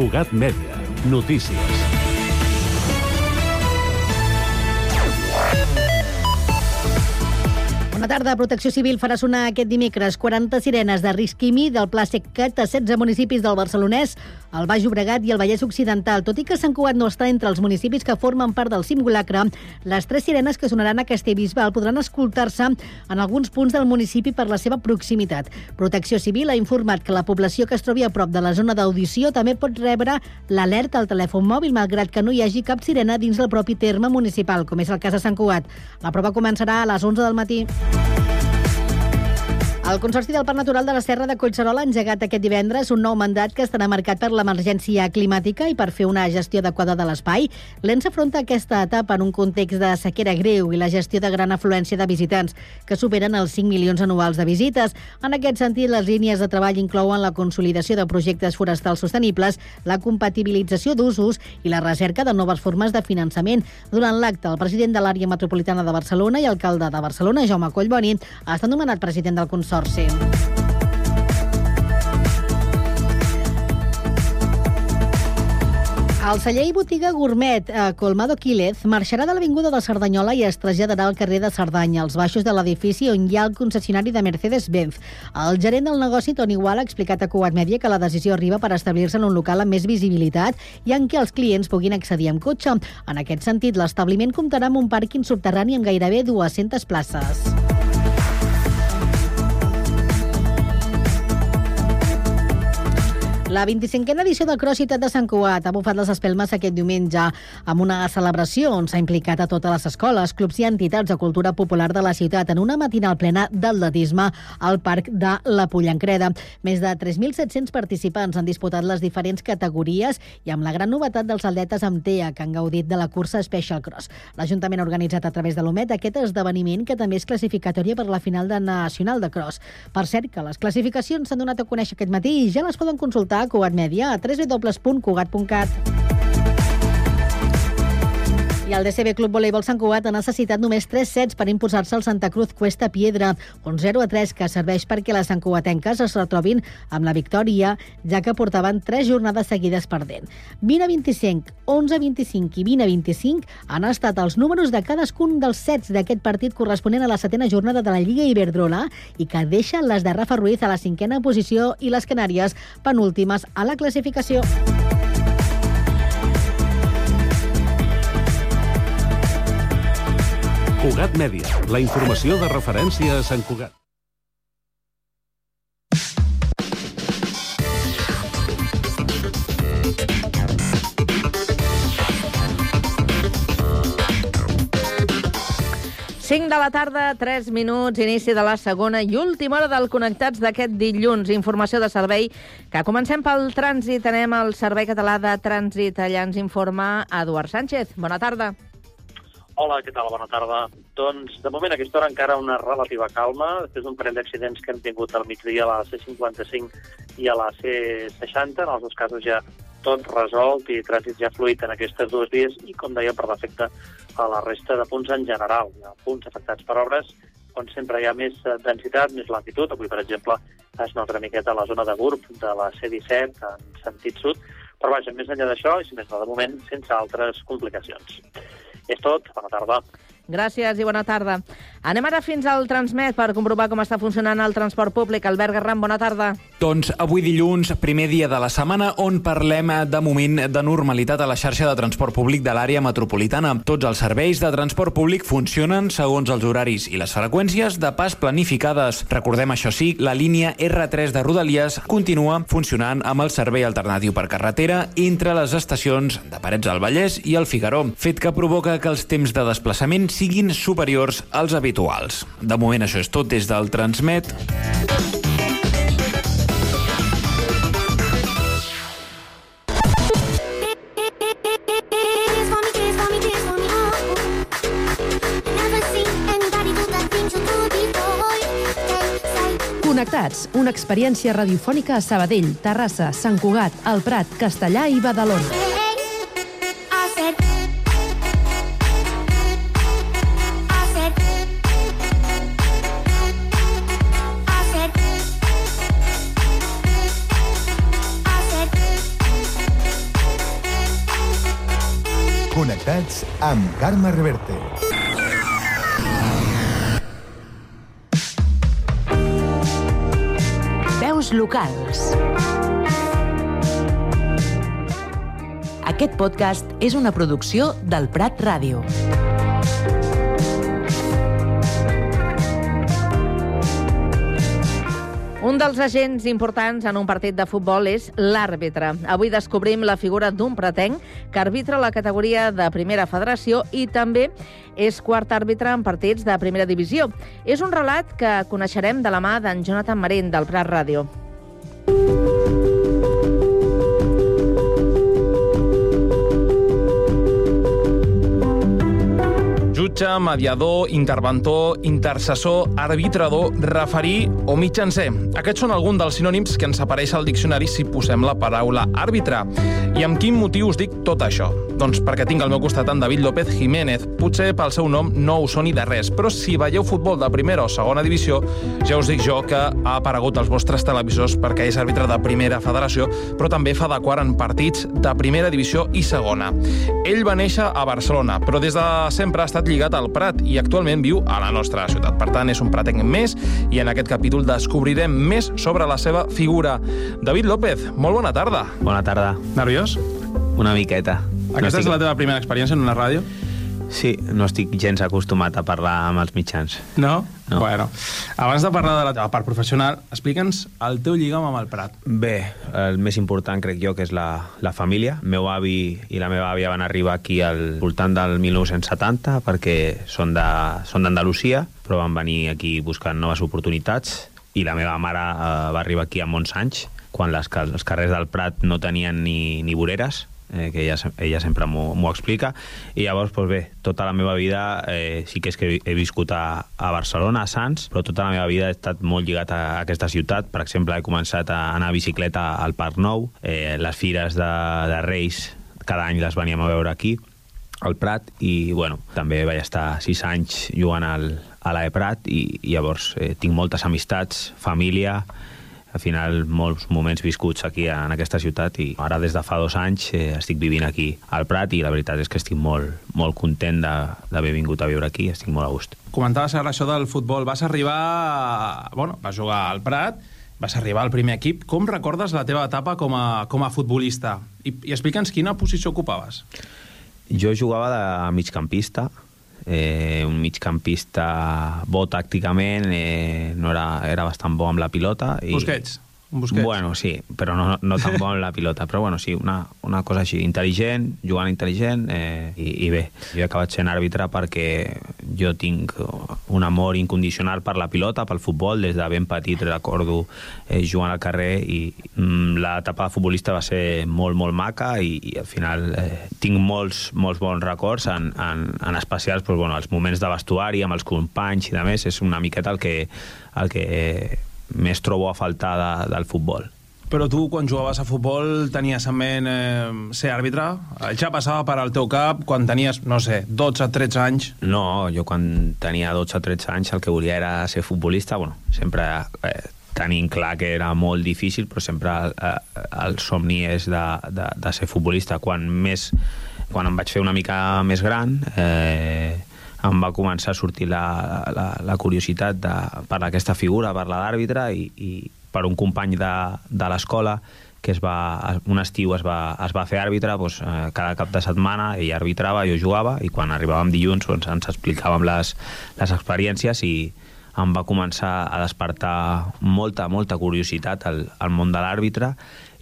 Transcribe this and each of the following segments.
Cugat Mèdia. Notícies. Bona tarda. Protecció Civil farà sonar aquest dimecres 40 sirenes de risc quimi del Pla Secat a 16 municipis del Barcelonès, el Baix Obregat i el Vallès Occidental. Tot i que Sant Cugat no està entre els municipis que formen part del simulacre, les tres sirenes que sonaran a Castellbisbal podran escoltar-se en alguns punts del municipi per la seva proximitat. Protecció Civil ha informat que la població que es trobi a prop de la zona d'audició també pot rebre l'alerta al telèfon mòbil, malgrat que no hi hagi cap sirena dins del propi terme municipal, com és el cas de Sant Cugat. La prova començarà a les 11 del matí. Bye. El Consorci del Parc Natural de la Serra de Collserola ha engegat aquest divendres un nou mandat que estarà marcat per l'emergència climàtica i per fer una gestió adequada de l'espai. L'ENS afronta aquesta etapa en un context de sequera greu i la gestió de gran afluència de visitants, que superen els 5 milions anuals de visites. En aquest sentit, les línies de treball inclouen la consolidació de projectes forestals sostenibles, la compatibilització d'usos i la recerca de noves formes de finançament. Durant l'acte, el president de l'àrea metropolitana de Barcelona i alcalde de Barcelona, Jaume Collboni, ha estat nomenat president del Consorci. El celler i botiga gourmet a Colmado Quílez marxarà de l'Avinguda de Cerdanyola i es traslladarà al carrer de Cerdanya, als baixos de l'edifici on hi ha el concessionari de Mercedes-Benz. El gerent del negoci, Toni Gual, ha explicat a Cugat Media que la decisió arriba per establir-se en un local amb més visibilitat i en què els clients puguin accedir amb cotxe. En aquest sentit, l'establiment comptarà amb un pàrquing subterrani amb gairebé 200 places. La 25a edició del CrossFit de Sant Cugat ha bufat les espelmes aquest diumenge amb una celebració on s'ha implicat a totes les escoles, clubs i entitats de cultura popular de la ciutat en una matinal plena d'atletisme al Parc de la Pollancreda. Més de 3.700 participants han disputat les diferents categories i amb la gran novetat dels atletes amb TEA que han gaudit de la cursa Special Cross. L'Ajuntament ha organitzat a través de l'OMET aquest esdeveniment que també és classificatòria per la final de Nacional de Cross. Per cert, que les classificacions s'han donat a conèixer aquest matí i ja les poden consultar Cugat Mèdia a www.cugat.cat. I el DCB Club Voleibol Sant Cugat ha necessitat només 3 sets per imposar-se al Santa Cruz Cuesta Piedra, un 0 a 3 que serveix perquè les santcugatenques es retrobin amb la victòria, ja que portaven 3 jornades seguides perdent. 20 a 25, 11 a 25 i 20 a 25 han estat els números de cadascun dels sets d'aquest partit corresponent a la setena jornada de la Lliga Iberdrola i que deixa les de Rafa Ruiz a la cinquena posició i les Canàries penúltimes a la classificació. Cugat Mèdia, la informació de referència a Sant Cugat. Cinc de la tarda, 3 minuts, inici de la segona i última hora del Connectats d'aquest dilluns. Informació de servei que comencem pel trànsit. Anem al Servei Català de Trànsit. Allà ens informa Eduard Sánchez. Bona tarda. Hola, què tal? Bona tarda. Doncs, de moment, a aquesta hora encara una relativa calma, després d'un parell d'accidents que hem tingut al migdia a la C55 i a la C60. En els dos casos ja tot resolt i trànsit ja fluid en aquestes dues vies i, com deia, per defecte a la resta de punts en general. Hi ha punts afectats per obres on sempre hi ha més eh, densitat, més latitud. Avui, per exemple, es nota una miqueta a la zona de Gurb de la C-17 en sentit sud, però vaja, més enllà d'això, i si més no, de moment, sense altres complicacions. És tot. Bona tarda. Gràcies i bona tarda. Anem ara fins al Transmet per comprovar com està funcionant el transport públic. Albert Garram, bona tarda. Doncs avui dilluns, primer dia de la setmana, on parlem de moment de normalitat a la xarxa de transport públic de l'àrea metropolitana. Tots els serveis de transport públic funcionen segons els horaris i les freqüències de pas planificades. Recordem, això sí, la línia R3 de Rodalies continua funcionant amb el servei alternatiu per carretera entre les estacions de Parets del Vallès i el Figaró, fet que provoca que els temps de desplaçament siguin superiors als habituals. De moment això és tot des del Transmet. Connectats, una experiència radiofònica a Sabadell, Terrassa, Sant Cugat, El Prat, Castellà i Badalona. Connectats amb Carme Reverte. Veus locals. Aquest podcast és una producció del Prat Ràdio. Un dels agents importants en un partit de futbol és l'àrbitre. Avui descobrim la figura d'un pretenc que arbitra la categoria de primera federació i també és quart àrbitre en partits de primera divisió. És un relat que coneixerem de la mà d'en Jonathan Marín, del Prat Ràdio. Jutge, mediador, interventor, intercessor, arbitrador, referir o mitjancer. Aquests són alguns dels sinònims que ens apareix al diccionari si posem la paraula àrbitre. I amb quin motiu us dic tot això? Doncs perquè tinc al meu costat en David López Jiménez. Potser pel seu nom no us soni de res, però si veieu futbol de primera o segona divisió, ja us dic jo que ha aparegut als vostres televisors perquè és àrbitre de primera federació, però també fa de quart en partits de primera divisió i segona. Ell va néixer a Barcelona, però des de sempre ha estat lligat al Prat i actualment viu a la nostra ciutat. Per tant, és un pratenc més i en aquest capítol descobrirem més sobre la seva figura. David López, molt bona tarda. Bona tarda. Nerviós? Una miqueta. Aquesta no és la teva primera experiència en una ràdio? Sí, no estic gens acostumat a parlar amb els mitjans. No? No. Bueno, abans de parlar de la teva part professional, explica'ns el teu lligam amb el Prat. Bé, el més important crec jo que és la, la família. El meu avi i la meva àvia van arribar aquí al voltant del 1970 perquè són de- són d'Andalusia, però van venir aquí buscant noves oportunitats i la meva mare eh, va arribar aquí amb 11 anys, quan les, els carrers del Prat no tenien ni, ni voreres, eh, que ella, ella sempre m'ho explica, i llavors, doncs bé, tota la meva vida eh, sí que és que he, viscut a, a Barcelona, a Sants, però tota la meva vida he estat molt lligat a, a aquesta ciutat. Per exemple, he començat a anar a bicicleta al Parc Nou, eh, les fires de, de Reis cada any les veníem a veure aquí, al Prat, i bueno, també vaig estar sis anys jugant al, a l'AE Prat i, i llavors eh, tinc moltes amistats, família, al final molts moments viscuts aquí en aquesta ciutat i ara des de fa dos anys eh, estic vivint aquí al Prat i la veritat és que estic molt, molt content de- d'haver vingut a viure aquí, estic molt a gust. Comentaves ara això del futbol. Vas arribar... Bueno, vas jugar al Prat, vas arribar al primer equip. Com recordes la teva etapa com a, com a futbolista? I, i explica'ns quina posició ocupaves. Jo jugava de migcampista, eh, un migcampista bo tàcticament, eh, no era, era bastant bo amb la pilota. I... Busquets. Busquets. Bueno, sí, però no, no tan bo amb la pilota. Però bueno, sí, una, una cosa així, intel·ligent, jugant intel·ligent, eh, i, i bé, jo he acabat sent àrbitre perquè jo tinc un amor incondicional per la pilota, pel futbol, des de ben petit recordo eh, jugant al carrer i mm, l'etapa de futbolista va ser molt, molt maca i, i al final eh, tinc molts, molts bons records, en, en, en especials doncs, bueno, els moments de vestuari amb els companys i de més, és una miqueta el que, el que eh, més trobo a faltar de, del futbol. Però tu, quan jugaves a futbol, tenies en ment eh, ser àrbitre? Ja passava per al teu cap quan tenies, no sé, 12-13 anys? No, jo quan tenia 12 o 13 anys el que volia era ser futbolista, bueno, sempre eh, tenint clar que era molt difícil, però sempre eh, el somni és de, de, de ser futbolista. Quan més quan em vaig fer una mica més gran, eh, em va començar a sortir la, la, la curiositat de, per aquesta figura, per la d'àrbitre, i, i per un company de, de l'escola que es va, un estiu es va, es va fer àrbitre, doncs, eh, cada cap de setmana ell arbitrava, jo jugava, i quan arribàvem dilluns doncs, ens explicàvem les, les experiències i em va començar a despertar molta, molta curiositat al, al món de l'àrbitre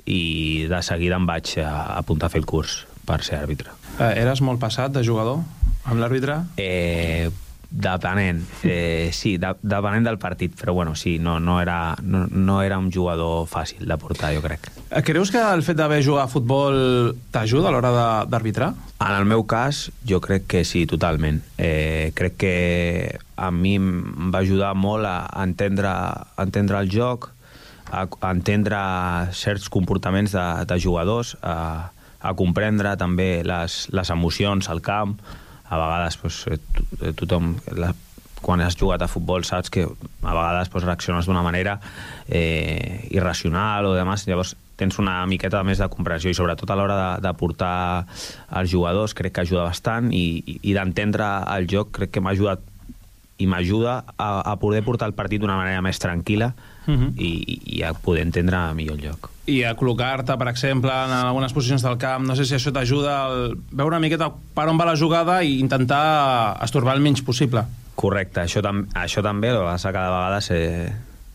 i de seguida em vaig apuntar a fer el curs per ser àrbitre. Eh, eres molt passat de jugador amb l'àrbitre? Eh, depenent, eh, sí, de, depenent del partit, però bueno, sí, no, no, era, no, no era un jugador fàcil de portar, jo crec. Eh, Creus que el fet d'haver jugat a futbol t'ajuda a l'hora d'arbitrar? En el meu cas, jo crec que sí, totalment. Eh, crec que a mi em va ajudar molt a entendre, a entendre el joc, a, a entendre certs comportaments de, de jugadors, a, a comprendre també les, les emocions al camp. A vegades doncs, eh, eh, tothom... La, quan has jugat a futbol saps que a vegades doncs, reacciones d'una manera eh, irracional o demás, llavors tens una miqueta més de comprensió i sobretot a l'hora de, de portar els jugadors crec que ajuda bastant i, i, i d'entendre el joc crec que m'ha ajudat i m'ajuda a, a poder portar el partit d'una manera més tranquil·la uh -huh. i, i a poder entendre millor el joc. I a col·locar-te, per exemple, en algunes posicions del camp, no sé si això t'ajuda a veure una miqueta per on va la jugada i intentar estorbar el menys possible. Correcte, això, tam això també, el que cada vegada eh,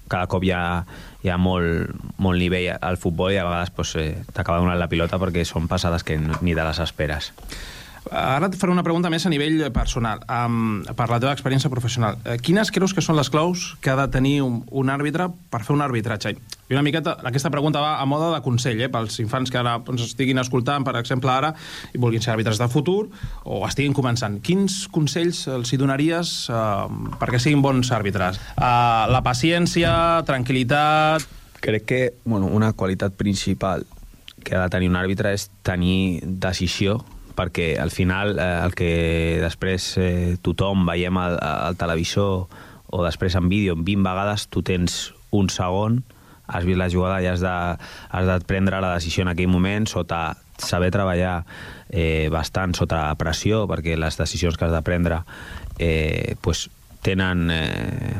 cada cop hi ha, hi ha molt, molt nivell al futbol i a vegades pues, eh, t'acaba donant la pilota perquè són passades que ni de les esperes. Ara et faré una pregunta més a nivell personal, um, per la teva experiència professional. Uh, quines creus que són les claus que ha de tenir un, un àrbitre per fer un arbitratge? I una miqueta, aquesta pregunta va a moda de consell, eh, pels infants que ara doncs, estiguin escoltant, per exemple, ara, i vulguin ser àrbitres de futur, o estiguin començant. Quins consells els hi donaries uh, perquè siguin bons àrbitres? Uh, la paciència, tranquil·litat... Crec que bueno, una qualitat principal que ha de tenir un àrbitre és tenir decisió perquè al final eh, el que després eh, tothom veiem al, al televisor o després en vídeo 20 vegades, tu tens un segon, has vist la jugada i has de, has de prendre la decisió en aquell moment sota saber treballar eh, bastant sota pressió, perquè les decisions que has de prendre eh, pues, tenen eh,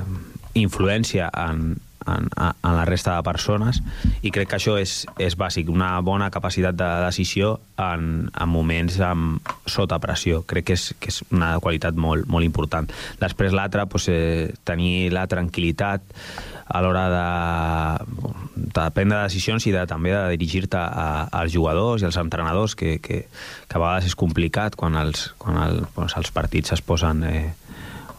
influència en, en, en la resta de persones i crec que això és, és bàsic, una bona capacitat de decisió en, en moments amb, sota pressió. Crec que és, que és una qualitat molt, molt important. Després l'altre, doncs, eh, tenir la tranquil·litat a l'hora de, de prendre decisions i de, també de dirigir-te als jugadors i als entrenadors, que, que, que a vegades és complicat quan els, quan el, doncs, els partits es posen eh,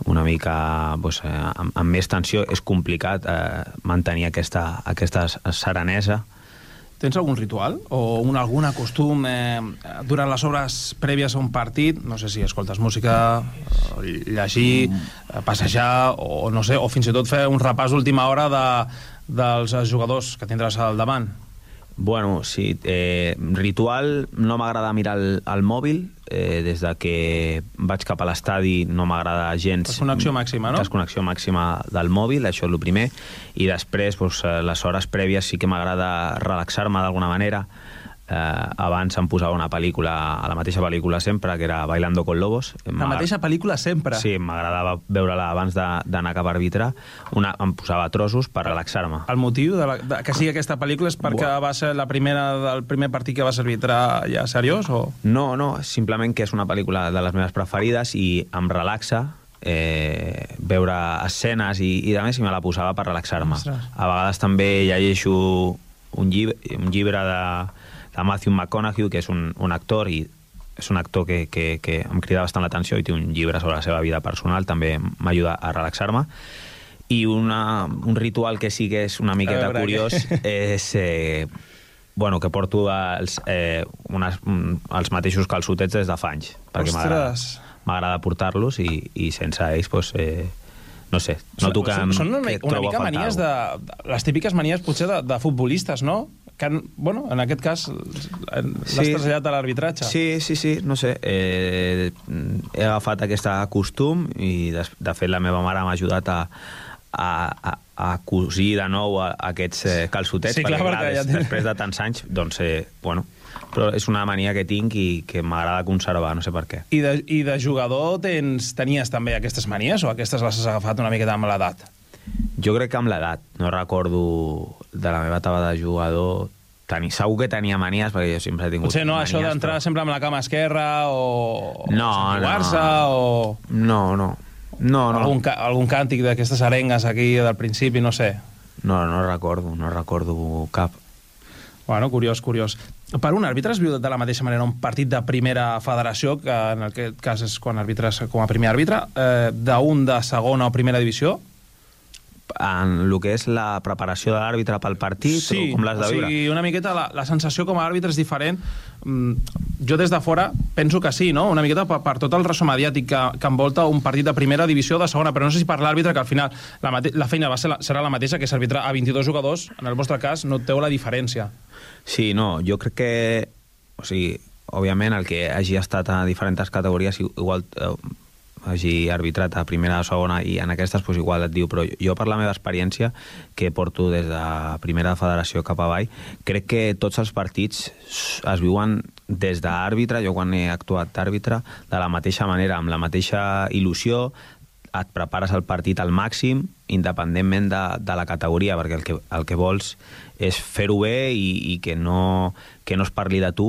una mica pues, eh, amb, amb més tensió, és complicat eh, mantenir aquesta, aquesta serenesa. Tens algun ritual o un, algun costum eh, durant les hores prèvies a un partit? No sé si escoltes música, llegir, mm. passejar, o no sé, o fins i tot fer un repàs d'última hora de, dels jugadors que tindràs al davant. Bueno, sí, eh, ritual no m'agrada mirar el, el mòbil, eh, des de que vaig cap a l'estadi no m'agrada gens... Desconnexió màxima, no? Desconnexió màxima del mòbil, això és el primer, i després, doncs, les hores prèvies sí que m'agrada relaxar-me d'alguna manera, eh, abans em posava una pel·lícula, a la mateixa pel·lícula sempre, que era Bailando con Lobos. La mateixa pel·lícula sempre? Sí, m'agradava veure-la abans d'anar cap a arbitrar. Una, em posava trossos per relaxar-me. El motiu de, la, de que sigui aquesta pel·lícula és perquè Buah. va ser la primera del primer partit que vas arbitrar ja seriós? O? No, no, simplement que és una pel·lícula de les meves preferides i em relaxa, eh, veure escenes i, i a més i me la posava per relaxar-me. A vegades també llegeixo un llibre, un llibre de, de Matthew McConaughey, que és un, un actor i és un actor que, que, que em crida bastant l'atenció i té un llibre sobre la seva vida personal, també m'ajuda a relaxar-me. I una, un ritual que sí que és una miqueta veure, curiós que... és... Eh, bueno, que porto els, eh, unes, un, els mateixos calçotets des de fa anys. Perquè m'agrada portar-los i, i sense ells, pues, eh, no sé, noto que, són, són una, una mica manies de, les típiques manies potser de, de futbolistes, no? Que, bueno, en aquest cas l'has sí. traslladat a l'arbitratge. Sí, sí, sí, no sé. Eh, he agafat aquest costum i de, de fet la meva mare m'ha ajudat a, a, a, a cosir de nou a, a aquests eh, calçotets, sí, clar, perquè, clar, des, ja després de tants anys, doncs, eh, bueno, però és una mania que tinc i que m'agrada conservar, no sé per què. I de, i de jugador tens, tenies també aquestes manies o aquestes les has agafat una miqueta amb l'edat? Jo crec que amb l'edat. No recordo de la meva etapa de jugador Teni, segur que tenia manies, perquè jo sempre he tingut Potser no, manies, això d'entrar però... sempre amb la cama esquerra o... No, o no. o... No, no. No, no. Algun, algun càntic d'aquestes arengues aquí del principi, no sé. No, no recordo, no recordo cap. Bueno, curiós, curiós. Per un àrbitre es viu de la mateixa manera un partit de primera federació, que en aquest cas és quan arbitres com a primer àrbitre, eh, d'un de segona o primera divisió? En el que és la preparació de l'àrbitre pel partit sí, o com l'has de viure? Sí, una miqueta la, la sensació com a àrbitre és diferent. Mm, jo des de fora penso que sí, no? una miqueta per, per tot el ressò mediàtic que, que envolta un partit de primera divisió de segona, però no sé si per l'àrbitre que al final la, mate la feina va ser la, serà la mateixa que s'arbitra a 22 jugadors, en el vostre cas no teu la diferència. Sí, no, jo crec que o sigui, òbviament el que hagi estat a diferents categories igual eh, hagi arbitrat a primera o segona i en aquestes pues, igual et diu, però jo per la meva experiència que porto des de primera federació cap avall, crec que tots els partits es viuen des d'àrbitre, jo quan he actuat d'àrbitre, de la mateixa manera, amb la mateixa il·lusió, et prepares el partit al màxim, independentment de, de la categoria, perquè el que, el que vols és fer-ho bé i, i que, no, que no es parli de tu,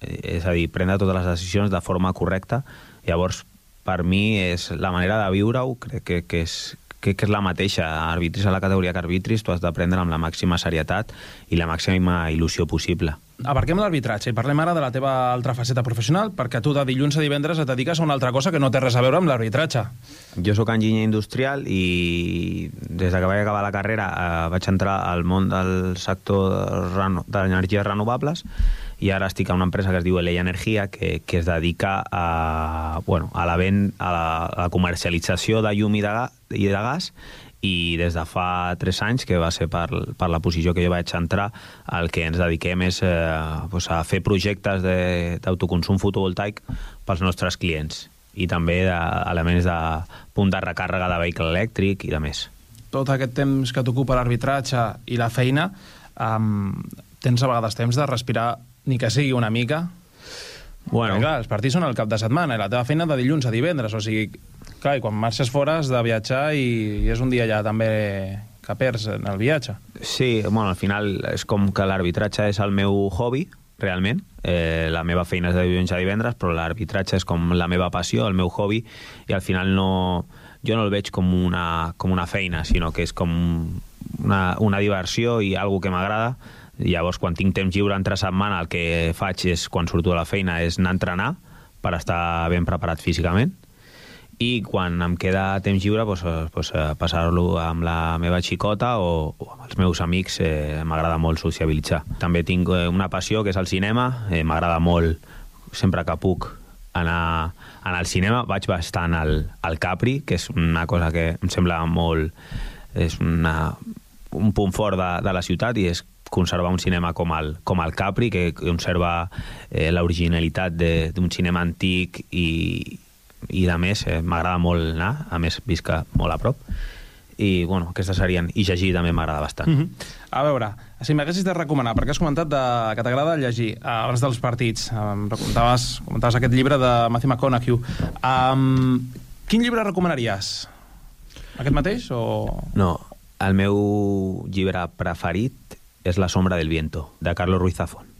eh, és a dir, prendre totes les decisions de forma correcta. Llavors, per mi, és la manera de viure-ho, crec que, que, és, crec que és la mateixa. Arbitris a la categoria que arbitris, tu has d'aprendre amb la màxima serietat i la màxima il·lusió possible. Aparquem l'arbitratge i parlem ara de la teva altra faceta professional, perquè tu de dilluns a divendres et dediques a una altra cosa que no té res a veure amb l'arbitratge. Jo sóc enginyer industrial i des de que vaig acabar la carrera eh, vaig entrar al món del sector de l'energies renovables i ara estic a una empresa que es diu Eleia Energia que, que es dedica a, bueno, a, la, ven, a, la, a la comercialització de llum i de, i de gas i des de fa 3 anys, que va ser per, per la posició que jo vaig entrar, el que ens dediquem és eh, pues a fer projectes d'autoconsum fotovoltaic pels nostres clients i també d'elements de punt de recàrrega de vehicle elèctric i de més. Tot aquest temps que t'ocupa l'arbitratge i la feina, um, tens a vegades temps de respirar ni que sigui una mica? Bueno. Perquè, clar, els partits són el cap de setmana i la teva feina de dilluns a divendres, o sigui, clar, i quan marxes fora has de viatjar i, i és un dia ja també que perds en el viatge. Sí, bueno, al final és com que l'arbitratge és el meu hobby, realment. Eh, la meva feina és de dilluns a divendres, però l'arbitratge és com la meva passió, el meu hobby, i al final no, jo no el veig com una, com una feina, sinó que és com una, una diversió i algo que m'agrada. Llavors, quan tinc temps lliure entre setmana, el que faig és, quan surto de la feina, és anar a entrenar per estar ben preparat físicament. I quan em queda temps lliure doncs, doncs, passar-lo amb la meva xicota o, o amb els meus amics eh, m'agrada molt sociabilitzar. També tinc eh, una passió que és el cinema, eh, m'agrada molt sempre que puc anar, anar al cinema, vaig bastant al, al Capri, que és una cosa que em sembla molt... és una, un punt fort de, de la ciutat i és conservar un cinema com el, com el Capri, que conserva eh, l'originalitat d'un cinema antic i, i de més eh, m'agrada molt anar, a més visca molt a prop i bueno, aquestes serien i llegir també m'agrada bastant mm -hmm. A veure, si m'haguessis de recomanar perquè has comentat de, que t'agrada llegir eh, abans dels partits, um, comentaves, comentaves aquest llibre de Matthew McConaughey um, quin llibre recomanaries? Aquest mateix o...? No, el meu llibre preferit és La sombra del viento, de Carlos Ruiz Zafón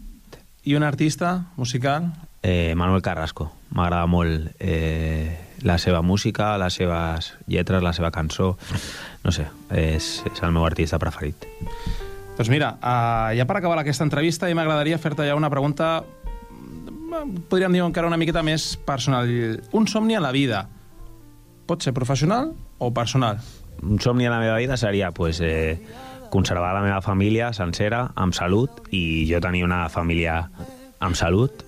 i un artista musical? Eh, Manuel Carrasco. M'agrada molt eh, la seva música, les seves lletres, la seva cançó. No sé, és, és el meu artista preferit. Doncs mira, uh, ja per acabar aquesta entrevista, i m'agradaria fer-te ja una pregunta, podríem dir encara una miqueta més personal. Un somni a la vida pot ser professional o personal? Un somni a la meva vida seria pues, eh, conservar la meva família sencera, amb salut, i jo tenir una família amb salut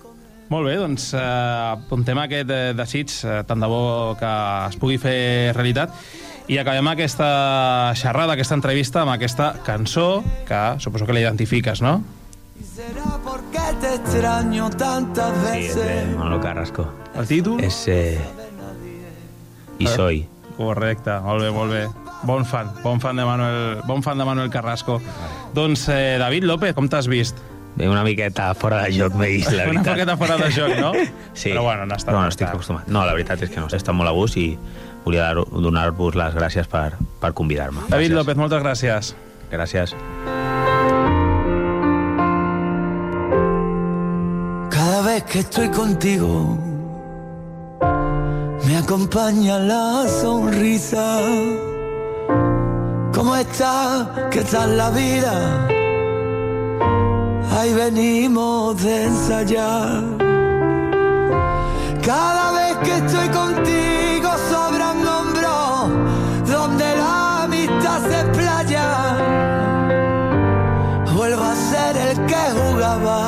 molt bé, doncs eh, apuntem aquest eh, desig, eh, tant de bo que es pugui fer realitat. I acabem aquesta xerrada, aquesta entrevista, amb aquesta cançó, que suposo que la identifiques, no? Sí, és de Manolo Carrasco. El títol? És... Eh... I soy. Correcte, molt bé, molt bé. Bon fan, bon fan de Manuel, bon fan de Manuel Carrasco. Doncs, eh, David López, com t'has vist? una miqueta fora de joc, m'he vist, la veritat. Una miqueta fora de joc, no? sí. Però bueno, no està no, no estic acostumat. No, la veritat és que no, està molt a gust i volia donar-vos les gràcies per, per convidar-me. David gràcies. López, moltes gràcies. Gràcies. Cada vez que estoy contigo me acompaña la sonrisa. ¿Cómo está? ¿Qué tal la vida? ahí venimos de ensayar. Cada vez que estoy contigo sobra un hombro donde la amistad se playa. Vuelvo a ser el que jugaba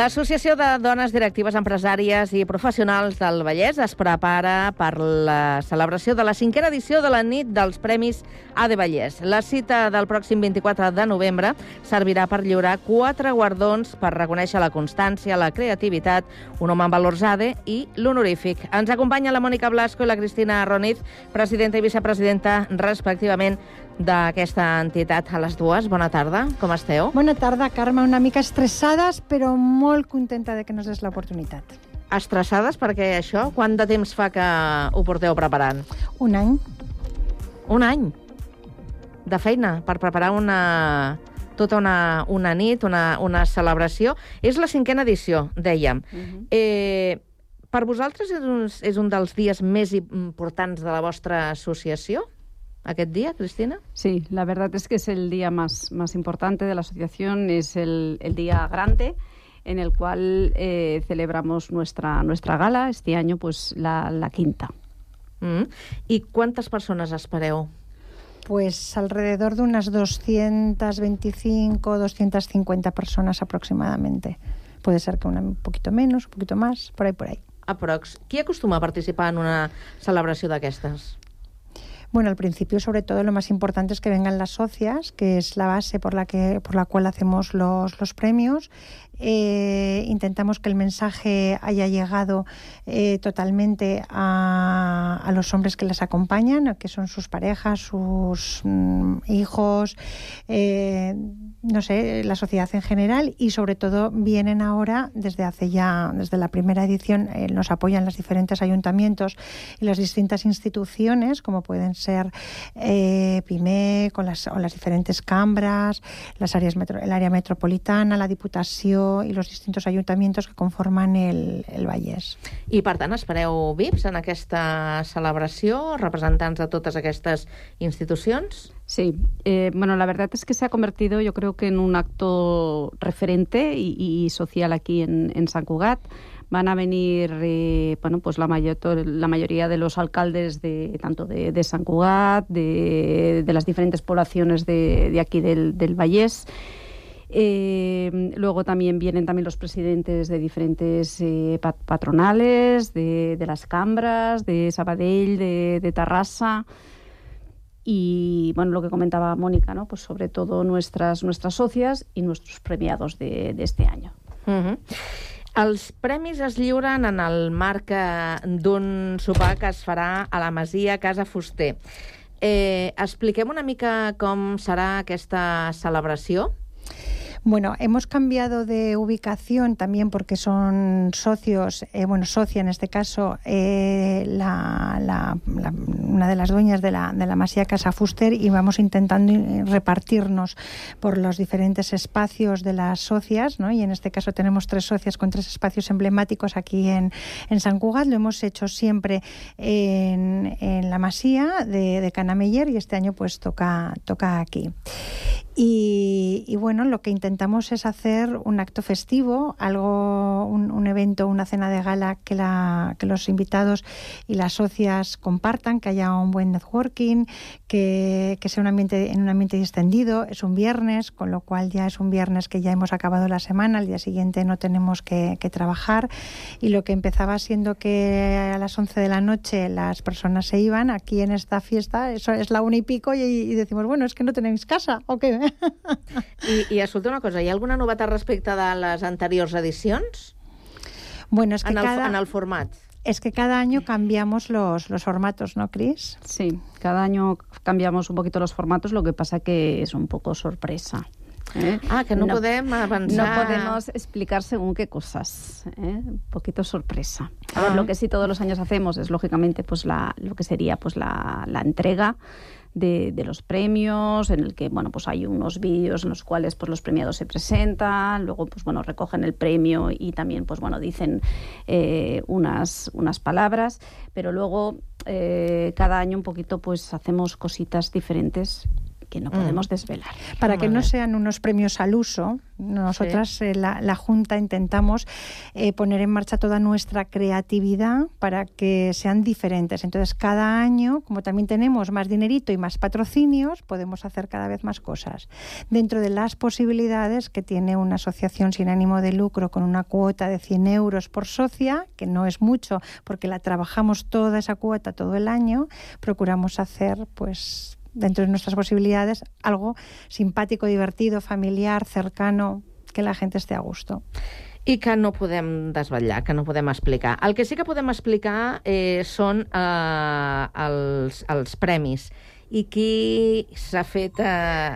L'Associació de Dones Directives Empresàries i Professionals del Vallès es prepara per la celebració de la cinquena edició de la nit dels Premis AD Vallès. La cita del pròxim 24 de novembre servirà per lliurar quatre guardons per reconèixer la constància, la creativitat, un home amb valors ADE i l'honorífic. Ens acompanya la Mònica Blasco i la Cristina Roniz, presidenta i vicepresidenta, respectivament, d'aquesta entitat a les dues. Bona tarda, com esteu? Bona tarda, Carme. Una mica estressades, però molt contenta de que nos des l'oportunitat. Estressades perquè això, quant de temps fa que ho porteu preparant? Un any. Un any de feina per preparar una tota una, una nit, una, una celebració. És la cinquena edició, dèiem. Uh -huh. eh, per vosaltres és un, és un dels dies més importants de la vostra associació? Aquest día, Cristina? Sí, la verdad es que es el día más, más importante de la asociación, es el, el día grande en el cual eh, celebramos nuestra, nuestra gala, este año pues la, la quinta. Mm. ¿Y cuántas personas espereu? Pues alrededor de unas 225, 250 personas aproximadamente. Puede ser que una, un poquito menos, un poquito más, por ahí, por ahí. Aprox. Qui acostuma a participar en una celebració d'aquestes? Bueno, al principio, sobre todo, lo más importante es que vengan las socias, que es la base por la, que, por la cual hacemos los, los premios. Eh, intentamos que el mensaje haya llegado eh, totalmente a, los hombres que las acompañan, que son sus parejas, sus mm, hijos, eh, no sé, la sociedad en general y sobre todo vienen ahora desde hace ya, desde la primera edición, nos apoyan los diferentes ayuntamientos y las distintas instituciones, como pueden ser PIME, con las, o las diferentes cambras, las áreas metro, el área metropolitana, la Diputació i los distintos ayuntamientos que conforman el, el Vallès. I, per tant, espereu VIPs en aquesta celebració, representants de totes aquestes institucions? Sí, eh, bueno, la verdad es que se ha convertido, yo creo que en un acto referente y, y social aquí en, en San Cugat. Van a venir, eh, bueno, pues la, mayor, la mayoría de los alcaldes de tanto de, de San Cugat, de, de, las diferentes poblaciones de, de aquí del, del Vallés. Eh, luego también vienen también los presidentes de diferentes eh, patronales, de, de, las Cambras, de Sabadell, de, de Tarrasa y bueno, lo que comentaba Mónica, ¿no? Pues sobre todo nuestras, nuestras socias y nuestros premiados de, de este año. Uh -huh. Els premis es lliuren en el marc eh, d'un sopar que es farà a la Masia Casa Fuster. Eh, expliquem una mica com serà aquesta celebració. Bueno, hemos cambiado de ubicación también porque son socios, eh, bueno, socia en este caso, eh, la, la, la, una de las dueñas de la, de la Masía Casa Fuster y vamos intentando repartirnos por los diferentes espacios de las socias, ¿no? Y en este caso tenemos tres socias con tres espacios emblemáticos aquí en, en San Cugat. Lo hemos hecho siempre en, en la Masía de, de Canameller y este año pues toca, toca aquí. Y, y, bueno, lo que intentamos es hacer un acto festivo, algo, un, un, evento, una cena de gala que, la, que los invitados y las socias compartan, que haya un buen networking, que, que sea un ambiente, en un ambiente distendido. Es un viernes, con lo cual ya es un viernes que ya hemos acabado la semana, al día siguiente no tenemos que, que trabajar. Y lo que empezaba siendo que a las 11 de la noche las personas se iban, aquí en esta fiesta, eso es la una y pico, y, y decimos, bueno, es que no tenéis casa, ¿o qué? I, I escolta una cosa, hi ha alguna novetat respecte de les anteriors edicions? Bueno, es que en, el, cada... en el format. Es que cada año cambiamos los, los formatos, ¿no, Cris? Sí, cada año cambiamos un poquito los formatos, lo que pasa que es un poco sorpresa. ¿Eh? Ah, que no, no, podem avanzar. No podemos explicar según qué cosas. ¿eh? Un poquito sorpresa. A ver, lo que sí todos los años hacemos es, lógicamente, pues la, lo que sería pues la, la entrega de, de, los premios, en el que bueno, pues hay unos vídeos en los cuales pues, los premiados se presentan, luego pues, bueno, recogen el premio y también pues, bueno, dicen eh, unas, unas palabras, pero luego eh, cada año un poquito pues, hacemos cositas diferentes que no podemos mm. desvelar. Para que no sean unos premios al uso, nosotras, sí. eh, la, la, Junta, intentamos eh, poner en marcha toda nuestra creatividad para que sean diferentes. Entonces, cada año, como también tenemos más dinerito y más patrocinios, podemos hacer cada vez más cosas. Dentro de las posibilidades que tiene una asociación sin ánimo de lucro con una cuota de 100 euros por socia, que no es mucho porque la trabajamos toda esa cuota todo el año, procuramos hacer, pues, dentro de nuestras posibilidades, algo simpàtico, divertido, familiar, cercano, que la gente esté a gusto. I que no podem desvetllar, que no podem explicar. El que sí que podem explicar eh, són eh, els, els premis i qui s'ha fet eh,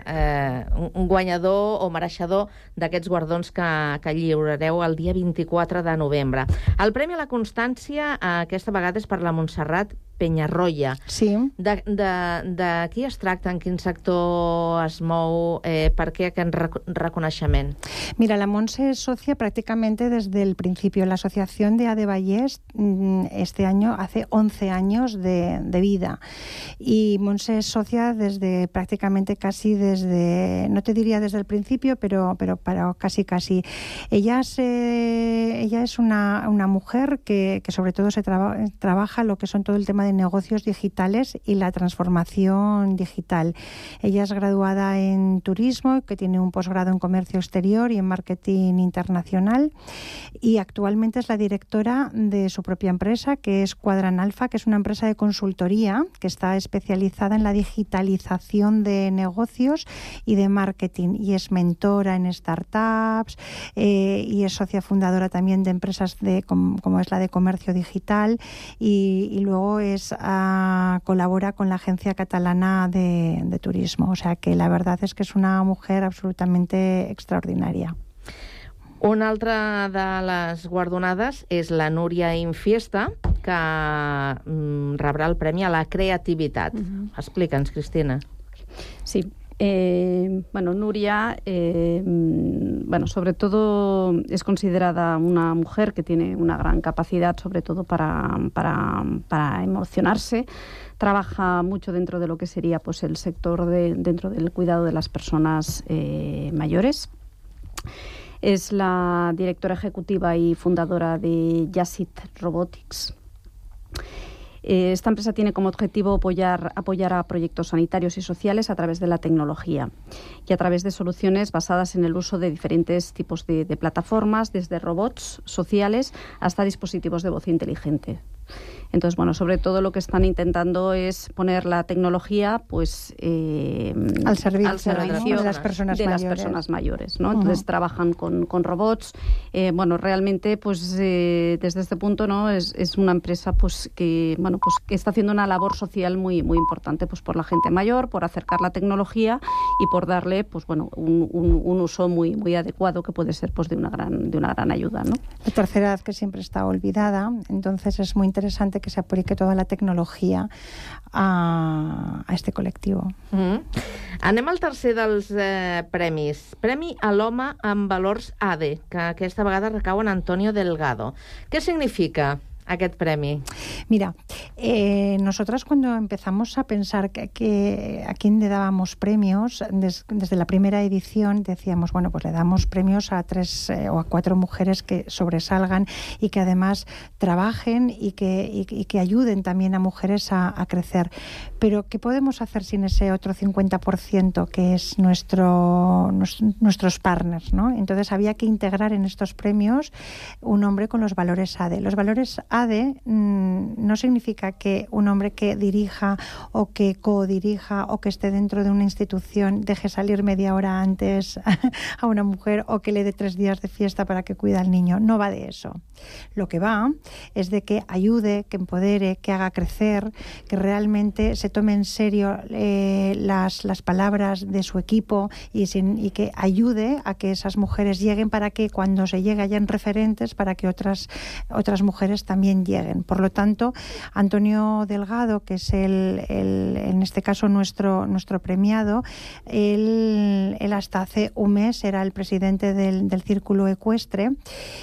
eh, un guanyador o mereixedor d'aquests guardons que, que lliurareu el dia 24 de novembre. El Premi a la Constància eh, aquesta vegada és per la Montserrat Penyarroia. Sí. De, de, de qui es tracta, en quin sector es mou, eh, per què aquest rec reconeixement? Mira, la Monse es socia prácticamente desde el principio. La Asociación de Adevallés mm, este año hace 11 años de, de vida y Monse es socia desde prácticamente casi desde, no te diría desde el principio, pero, pero para casi casi. Ella, se, ella es una, una mujer que, que sobre todo se traba, trabaja lo que son todo el tema de negocios digitales y la transformación digital. Ella es graduada en turismo, que tiene un posgrado en comercio exterior y en marketing internacional y actualmente es la directora de su propia empresa, que es Cuadran Alfa, que es una empresa de consultoría que está especializada en la digitalización de negocios y de marketing y es mentora en startups eh, y es socia fundadora también de empresas de, como, es la de comercio digital y, luego uh, colabora con la Agencia Catalana de, de Turismo. O sea que la verdad es que es una mujer absolutamente extraordinaria. Una altra de les guardonades és la Núria Infiesta, que mm, rebrà el Premi a la Creativitat. Uh -huh. Explica'ns, Cristina. Sí, Eh, bueno, Nuria, eh, bueno, sobre todo es considerada una mujer que tiene una gran capacidad, sobre todo para, para, emocionarse. Trabaja mucho dentro de lo que sería pues, el sector de, dentro del cuidado de las personas eh, mayores. Es la directora ejecutiva y fundadora de Yasit Robotics. Esta empresa tiene como objetivo apoyar, apoyar, a proyectos sanitarios y sociales a través de la tecnología y a través de soluciones basadas en el uso de diferentes tipos de, de plataformas, desde robots sociales hasta dispositivos de voz inteligente. Entonces, bueno, sobre todo lo que están intentando es poner la tecnología pues eh, al servicio, al servicio ¿no? de las personas de mayores. Las personas mayores ¿no? Entonces uh -huh. trabajan con, con robots. Eh, bueno, realmente, pues eh, desde este punto, ¿no? Es, es, una empresa pues que bueno pues que está haciendo una labor social muy muy importante pues por la gente mayor, por acercar la tecnología y por darle pues bueno un, un, un uso muy muy adecuado que puede ser pues de una gran de una gran ayuda, ¿no? La tercera edad que siempre está olvidada, entonces es muy interesante que se aplique toda la tecnologia a, a este col·lectiu. Mm -hmm. Anem al tercer dels eh, premis. Premi a l'home amb valors ADE, que aquesta vegada recau en Antonio Delgado. Què significa aquest premi? Mira, eh, nosotras cuando empezamos a pensar que, que, a quién le dábamos premios, des, desde la primera edición decíamos, bueno, pues le damos premios a tres eh, o a cuatro mujeres que sobresalgan y que además trabajen y que, y, y que ayuden también a mujeres a, a, crecer. Pero ¿qué podemos hacer sin ese otro 50% que es nuestro, nuestros partners? ¿no? Entonces había que integrar en estos premios un hombre con los valores ADE. Los valores ADE mmm, no significa que un hombre que dirija o que co-dirija o que esté dentro de una institución deje salir media hora antes a una mujer o que le dé tres días de fiesta para que cuida al niño. No va de eso. Lo que va es de que ayude, que empodere, que haga crecer, que realmente se tome en serio eh, las, las palabras de su equipo y, que ayude a que esas mujeres lleguen para que cuando se llegue hayan referentes para que otras, otras mujeres también lleguen. Por lo tanto, Antonio Delgado, que es el, en este caso nuestro, nuestro premiado, él, él, hasta hace un mes era el presidente del, del, Círculo Ecuestre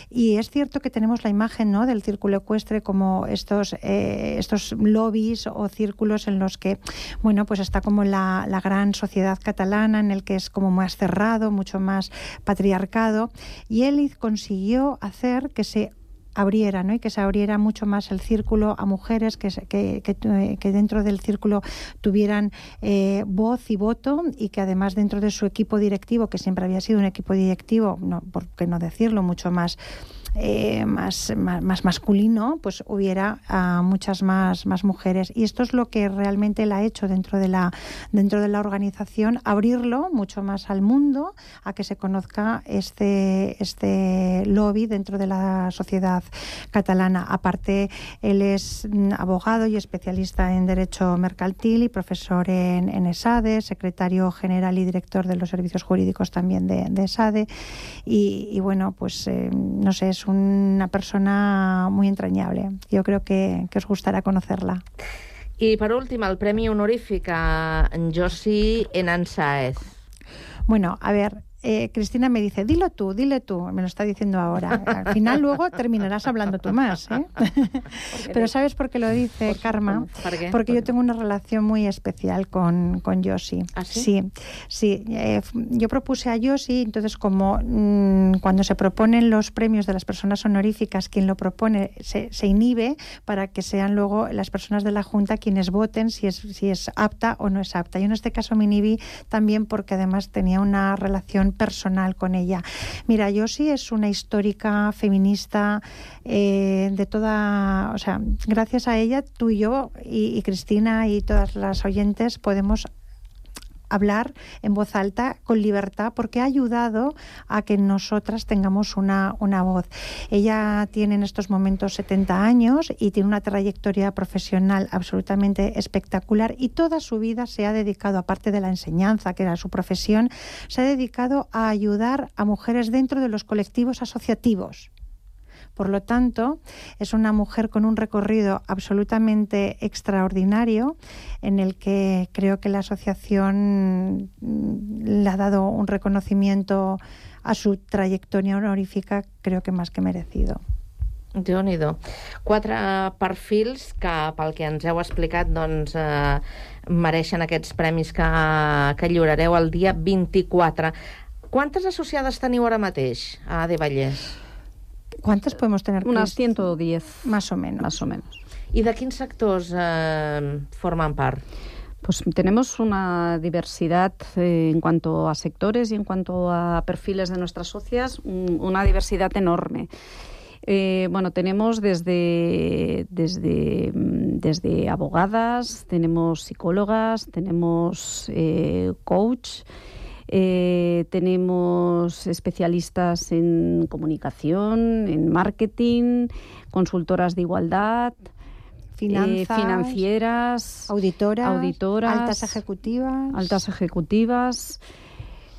y es cierto que tenemos la imagen ¿no? del Círculo Ecuestre como estos, eh, estos lobbies o círculos en los que, bueno, pues está como la, la gran sociedad catalana en el que es como más cerrado, mucho más patriarcado y él consiguió hacer que se abriera ¿no? y que se abriera mucho más el círculo a mujeres que, que, que, que dentro del círculo tuvieran eh, voz y voto y que además dentro de su equipo directivo, que siempre había sido un equipo directivo, no, por qué no decirlo, mucho más eh, más, más, masculino, pues hubiera muchas más, más mujeres. Y esto es lo que realmente él ha hecho dentro de, la, dentro de la organización, abrirlo mucho más al mundo, a que se conozca este, este lobby dentro de la sociedad catalana. Aparte, él es abogado y especialista en Derecho Mercantil y profesor en, en ESADE, secretario general y director de los servicios jurídicos también de, de ESADE. Y, y, bueno, pues eh, no sé, es una persona muy entrañable. Yo creo que, que os gustará conocerla. I per últim, el Premi Honorífic a Josi Enan Saez. Bueno, a ver, eh, Cristina me dice, dilo tú, dile tú, me lo está diciendo ahora. Al final luego terminarás hablando tú más. ¿eh? Pero ¿sabes por qué lo dice Karma? ¿Por qué? Porque yo tengo una relación muy especial con, con Yoshi. ¿Ah, sí? Sí, sí. Eh, yo propuse a Yoshi, entonces como mmm, cuando se proponen los premios de las personas honoríficas, quien lo propone se, se, inhibe para que sean luego las personas de la Junta quienes voten si es, si es apta o no es apta. Yo en este caso me inhibí también porque además tenía una relación personal con ella. Mira, Yoshi es una histórica feminista eh, de toda, o sea, gracias a ella tú y yo y Cristina y todas las oyentes podemos hablar en voz alta con libertad porque ha ayudado a que nosotras tengamos una, una voz. Ella tiene en estos momentos 70 años y tiene una trayectoria profesional absolutamente espectacular y toda su vida se ha dedicado, aparte de la enseñanza, que era su profesión, se ha dedicado a ayudar a mujeres dentro de los colectivos asociativos. Por lo tanto, es una mujer con un recorrido absolutamente extraordinario en el que creo que la asociación le ha dado un reconocimiento a su trayectoria honorífica, creo que más que merecido. déu nhi Quatre perfils que, pel que ens heu explicat, doncs, eh, mereixen aquests premis que, que lliurareu el dia 24. Quantes associades teniu ara mateix a De Vallès? ¿Cuántas podemos tener? Unas 110. Más o menos. Más o menos. I de quins sectors eh, forman part? Pues tenemos una diversidad eh, en cuanto a sectores y en cuanto a perfiles de nuestras socias, un, una diversidad enorme. Eh, bueno, tenemos desde, desde, desde abogadas, tenemos psicólogas, tenemos eh, coach, eh, tenemos especialistas en comunicación, en marketing, consultoras de igualdad. Finanzas, eh, financieras, auditoras, auditoras, altas ejecutivas. altas ejecutivas.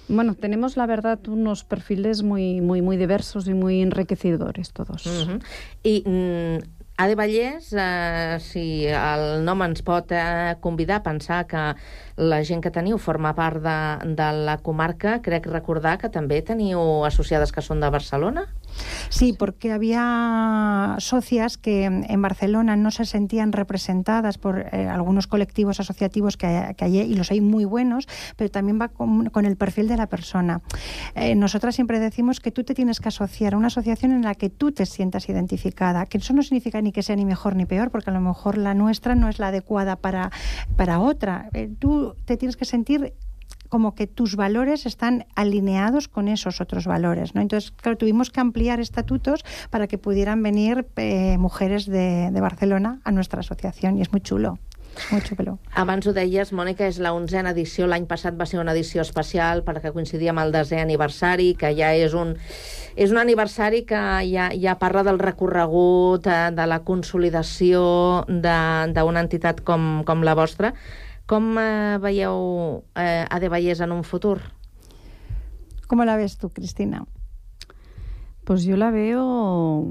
Bueno, tenemos la verdad unos perfiles muy, muy, muy diversos y muy enriquecedores todos. Uh -huh. I mm, Ade Vallès, eh, si el nom ens pot eh, convidar a pensar que la gent que teniu forma part de, de la comarca, crec recordar que també teniu associades que són de Barcelona? Sí, porque había socias que en Barcelona no se sentían representadas por eh, algunos colectivos asociativos que hay, y los hay muy buenos, pero también va con, con el perfil de la persona. Eh, nosotras siempre decimos que tú te tienes que asociar a una asociación en la que tú te sientas identificada, que eso no significa ni que sea ni mejor ni peor, porque a lo mejor la nuestra no es la adecuada para, para otra. Eh, tú te tienes que sentir como que tus valores están alineados con esos otros valores. ¿no? Entonces, claro, tuvimos que ampliar estatutos para que pudieran venir eh, mujeres de, de Barcelona a nuestra asociación y es muy chulo. Abans ho deies, Mònica, és la onzena edició. L'any passat va ser una edició especial perquè coincidia amb el desè aniversari, que ja és un, és un aniversari que ja, ja parla del recorregut, eh, de la consolidació d'una entitat com, com la vostra. Com eh, veieu eh, Ade Vallès en un futur? ¿Cómo la ves tú, Cristina? Pues yo la veo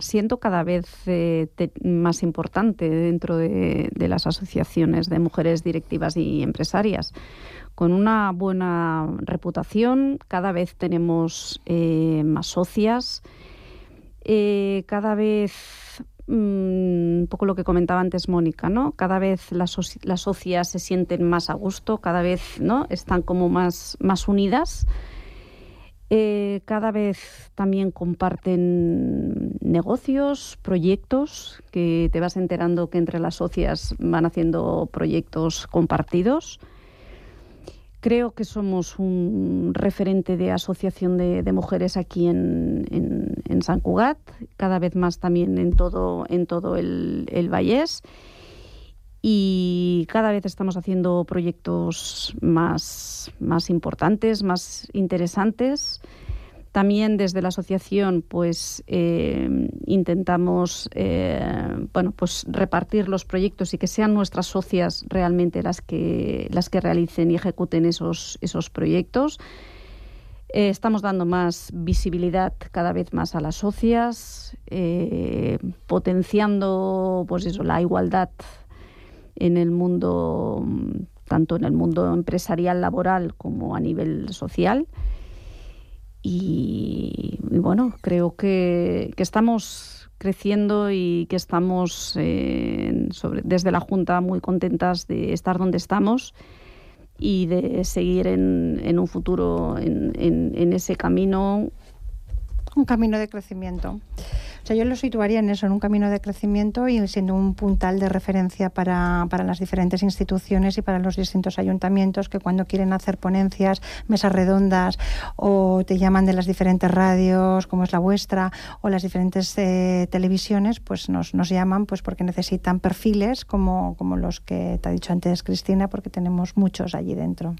siento cada vez eh, te, más importante dentro de, de, las asociaciones de mujeres directivas y empresarias. Con una buena reputación, cada vez tenemos eh, más socias, eh, cada vez un poco lo que comentaba antes Mónica, ¿no? Cada vez las, las socias se sienten más a gusto, cada vez ¿no? están como más, más unidas. Eh, cada vez también comparten negocios, proyectos, que te vas enterando que entre las socias van haciendo proyectos compartidos. Creo que somos un referente de asociación de, mujeres aquí en, en, en, San Cugat, cada vez más también en todo, en todo el, el Vallés. Y cada vez estamos haciendo proyectos más, más importantes, más interesantes. También desde la asociación, pues eh, intentamos eh, bueno, pues repartir los proyectos y que sean nuestras socias realmente las que las que realicen y ejecuten esos esos proyectos. Eh, estamos dando más visibilidad cada vez más a las socias, potenciando pues eso, la igualdad en el mundo tanto en el mundo empresarial laboral como a nivel social. Y, bueno, creo que, que, estamos creciendo y que estamos eh, desde la Junta muy contentas de estar donde estamos y de seguir en, en un futuro en, en ese camino. Un camino de crecimiento. O sea, yo lo situaría en eso, en un camino de crecimiento y siendo un puntal de referencia para, para, las diferentes instituciones y para los distintos ayuntamientos que cuando quieren hacer ponencias, mesas redondas o te llaman de las diferentes radios, como es la vuestra, o las diferentes eh, televisiones, pues nos, nos llaman pues porque necesitan perfiles como, como los que te ha dicho antes Cristina, porque tenemos muchos allí dentro.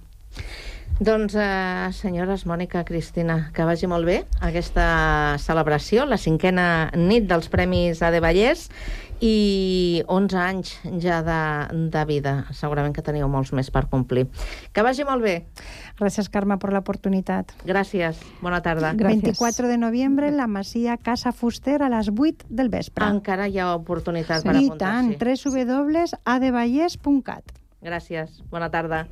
Doncs, eh, senyores Mònica, Cristina, que vagi molt bé aquesta celebració, la cinquena nit dels Premis AD Vallès i 11 anys ja de, de vida. Segurament que teniu molts més per complir. Que vagi molt bé. Gràcies, Carme, per l'oportunitat. Gràcies. Bona tarda. Gràcies. 24 de noviembre, la Masia Casa Fuster a les 8 del vespre. Encara hi ha oportunitat sí. per I apuntar-s'hi. tant, www.advallès.cat. Gràcies. Bona tarda.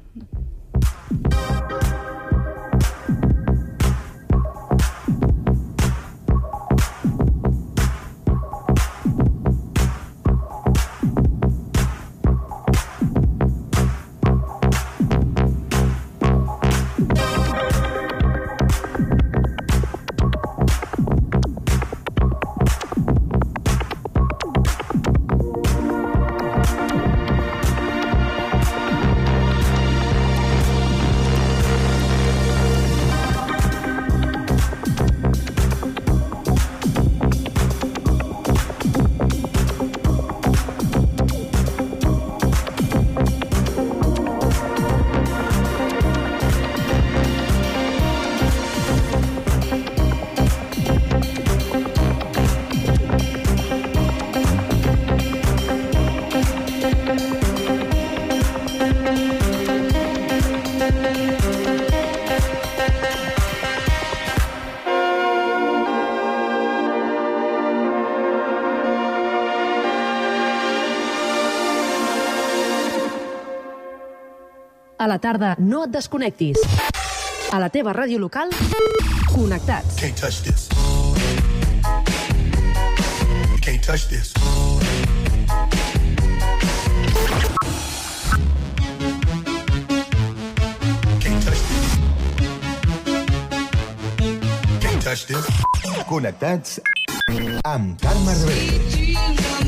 A la tarda, no et desconnectis. A la teva ràdio local, connectats. Can't touch this. You can't touch this. Can't touch this. Can't touch this. Connectats amb Carme Rebete.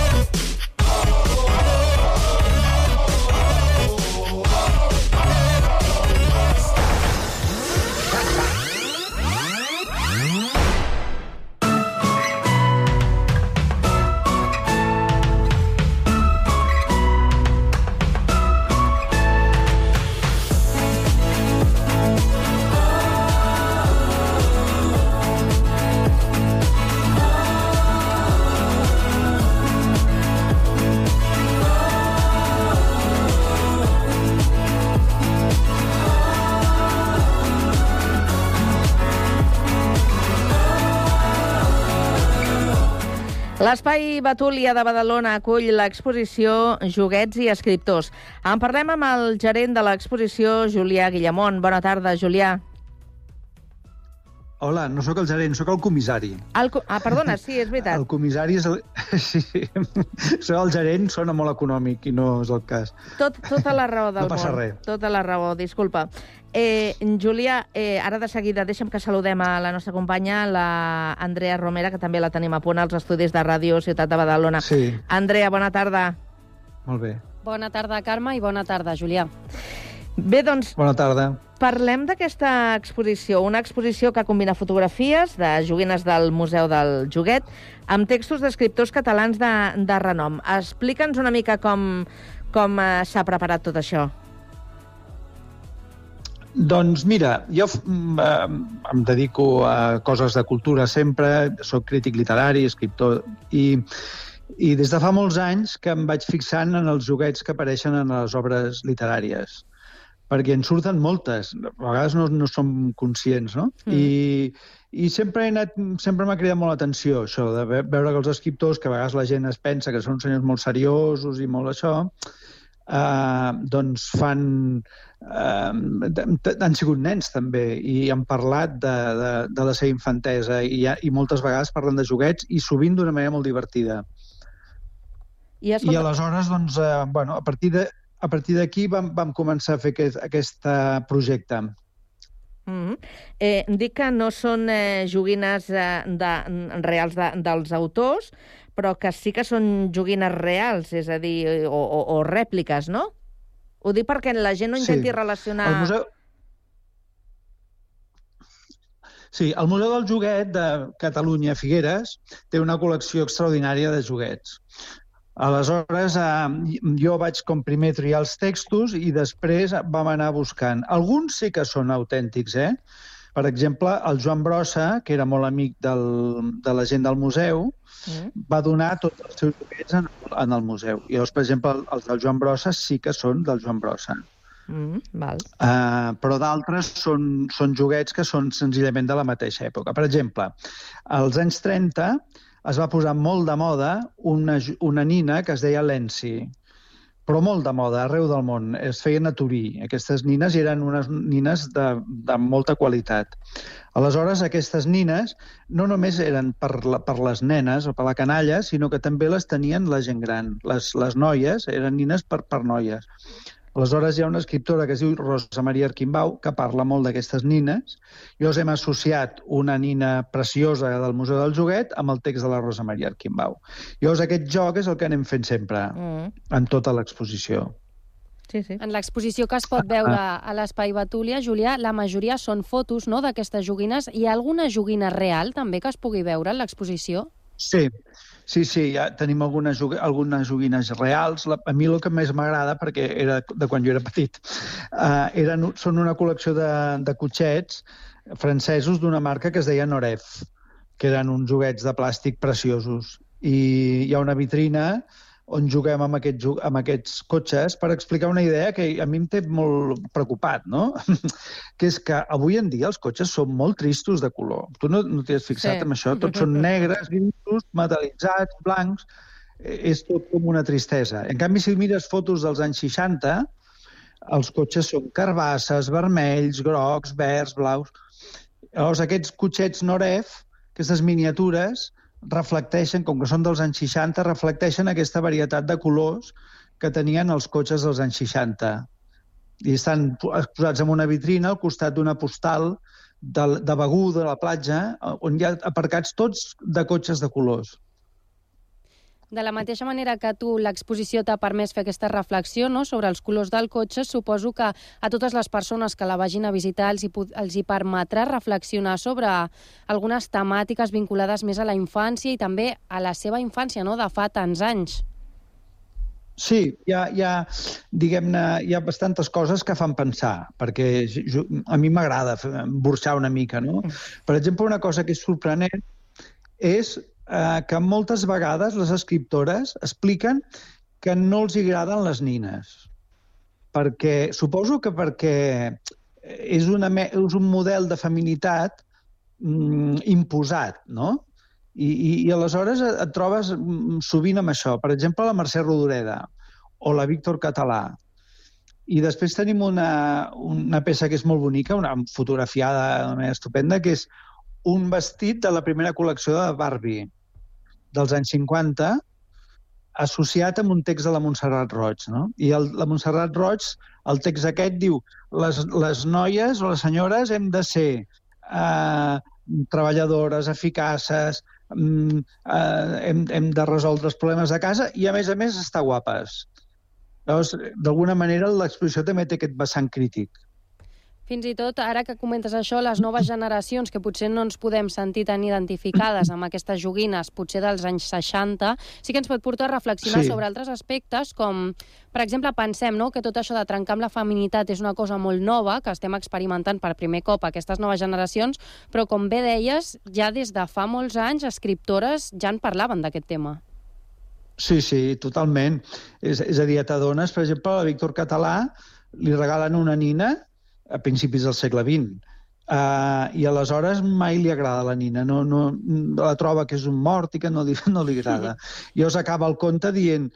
L'Espai Batúlia de Badalona acull l'exposició Joguets i Escriptors. En parlem amb el gerent de l'exposició, Julià Guillamont. Bona tarda, Julià. Hola, no sóc el gerent, sóc el comissari. El, co- ah, perdona, sí, és veritat. El comissari és el... Sí, ser el gerent sona molt econòmic i no és el cas. Tot, tota la raó del No passa món. res. Tota la raó, disculpa. Eh, Julià, eh, ara de seguida deixa'm que saludem a la nostra companya, la Andrea Romera, que també la tenim a punt als estudis de Ràdio Ciutat de Badalona. Sí. Andrea, bona tarda. Molt bé. Bona tarda, Carme, i bona tarda, Julià. Bé, doncs, Bona tarda. Parlem d'aquesta exposició, una exposició que combina fotografies de joguines del Museu del Joguet amb textos d'escriptors catalans de, de renom. Explica'ns una mica com, com eh, s'ha preparat tot això. Doncs mira, jo mm, eh, em dedico a coses de cultura sempre, sóc crític literari, escriptor, i, i des de fa molts anys que em vaig fixant en els joguets que apareixen en les obres literàries perquè en surten moltes, a vegades no, no som conscients, no? Mm. I, i sempre he anat, sempre m'ha cridat molt l'atenció això, de ve- veure que els escriptors, que a vegades la gent es pensa que són senyors molt seriosos i molt això, eh, doncs fan... Eh, han sigut nens també i han parlat de, de, de la seva infantesa i, i moltes vegades parlen de joguets i sovint d'una manera molt divertida. I, I aleshores, doncs, eh, bueno, a partir de a partir d'aquí vam, vam començar a fer aquest, aquest eh, projecte. Mm -hmm. eh, dic que no són eh, joguines eh, de, reals de, dels autors, però que sí que són joguines reals, és a dir, o, o, o rèpliques, no? Ho dic perquè la gent no intenti Sí. relacionar... El museu... Sí, el Museu del Joguet de Catalunya, Figueres, té una col·lecció extraordinària de joguets. Aleshores, eh, jo vaig com primer triar els textos i després vam anar buscant. Alguns sí que són autèntics, eh? Per exemple, el Joan Brossa, que era molt amic del, de la gent del museu, Mm. va donar tots els seus joguets en, en el museu. I llavors, per exemple, els del Joan Brossa sí que són del Joan Brossa. Mm, val. Uh, però d'altres són, són joguets que són senzillament de la mateixa època. Per exemple, als anys 30 es va posar molt de moda una, una nina que es deia Lency, però molt de moda, arreu del món. Es feien a Turí. Aquestes nines eren unes nines de, de molta qualitat. Aleshores, aquestes nines no només eren per, la, per les nenes o per la canalla, sinó que també les tenien la gent gran. Les, les noies eren nines per, per noies. Aleshores hi ha una escriptora que es diu Rosa Maria Arquimbau que parla molt d'aquestes nines. Jo us hem associat una nina preciosa del Museu del Joguet amb el text de la Rosa Maria Arquimbau. Llavors aquest joc és el que anem fent sempre Mm. en tota l'exposició. Sí, sí. En l'exposició que es pot veure a l'Espai Batúlia, Julià, la majoria són fotos no, d'aquestes joguines. Hi ha alguna joguina real també que es pugui veure en l'exposició? Sí, sí, sí, ja tenim algunes, algunes joguines reals. La, a mi el que més m'agrada, perquè era de quan jo era petit, uh, eren, són una col·lecció de, de cotxets francesos d'una marca que es deia Noref, que eren uns joguets de plàstic preciosos. I hi ha una vitrina on juguem amb, aquest, amb aquests cotxes per explicar una idea que a mi em té molt preocupat, no? que és que avui en dia els cotxes són molt tristos de color. Tu no, no t'hi has fixat Sí. en això? Tots són negres, grisos, metal·litzats, blancs... Eh, És tot com una tristesa. En canvi, si mires fotos dels anys 60, els cotxes són carbasses, vermells, grocs, verds, blaus... Llavors, aquests cotxets Noref, aquestes miniatures, reflecteixen, com que són dels anys 60, reflecteixen aquesta varietat de colors que tenien els cotxes dels anys 60. I estan exposats en una vitrina al costat d'una postal de, de Begú, de la platja, on hi ha aparcats tots de cotxes de colors. De la mateixa manera que tu l'exposició t'ha permès fer aquesta reflexió no, sobre els colors del cotxe, suposo que a totes les persones que la vagin a visitar els hi, els hi permetrà reflexionar sobre algunes temàtiques vinculades més a la infància i també a la seva infància no, de fa tants anys. Sí, hi ha, hi ha diguem-ne, hi ha bastantes coses que fan pensar, perquè jo, a mi m'agrada burxar una mica, no? Per exemple, una cosa que és sorprenent és eh, que moltes vegades les escriptores expliquen que no els agraden les nines. Perquè, suposo que perquè és, una, és un model de feminitat mm, imposat, no? I, i, i aleshores et, trobes mm, sovint amb això. Per exemple, la Mercè Rodoreda o la Víctor Català. I després tenim una, una peça que és molt bonica, una fotografiada manera estupenda, que és un vestit de la primera col·lecció de Barbie dels anys 50 associat amb un text de la Montserrat Roig. No? I el, la Montserrat Roig, el text aquest diu les, les noies o les senyores hem de ser eh, treballadores, eficaces, mm, eh, hem, hem de resoldre els problemes de casa i, a més a més, estar guapes. Llavors, d'alguna manera, l'exposició també té aquest vessant crític. Fins i tot, ara que comentes això, les noves generacions, que potser no ens podem sentir tan identificades amb aquestes joguines, potser dels anys 60, sí que ens pot portar a reflexionar Sí. sobre altres aspectes, com, per exemple, pensem no, que tot això de trencar amb la feminitat és una cosa molt nova, que estem experimentant per primer cop aquestes noves generacions, però, com bé deies, ja des de fa molts anys, escriptores ja en parlaven d'aquest tema. Sí, sí, totalment. És, és a dir, t'adones, per exemple, a Víctor Català li regalen una nina a principis del segle XX. Uh, I aleshores mai li agrada la nina, no, no, la troba que és un mort i que no li, no li agrada. I llavors acaba el conte dient,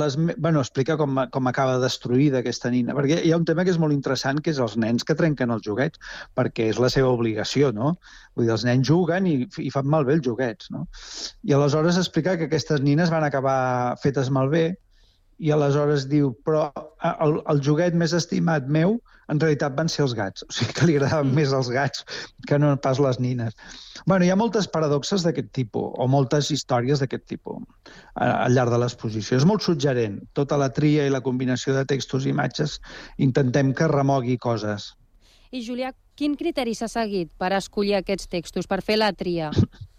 les, me- bueno, explica com, com acaba destruïda aquesta nina, perquè hi ha un tema que és molt interessant, que és els nens que trenquen els joguets, perquè és la seva obligació, no? Vull dir, els nens juguen i, i fan malbé els joguets, no? I aleshores explica que aquestes nines van acabar fetes malbé i aleshores diu, però el, el joguet més estimat meu en realitat van ser els gats. O sigui que li agradaven mm. més els gats que no pas les nines. bueno, hi ha moltes paradoxes d'aquest tipus, o moltes històries d'aquest tipus al llarg de l'exposició. És molt suggerent. Tota la tria i la combinació de textos i imatges intentem que remogui coses. I, Julià, quin criteri s'ha seguit per escollir aquests textos, per fer la tria?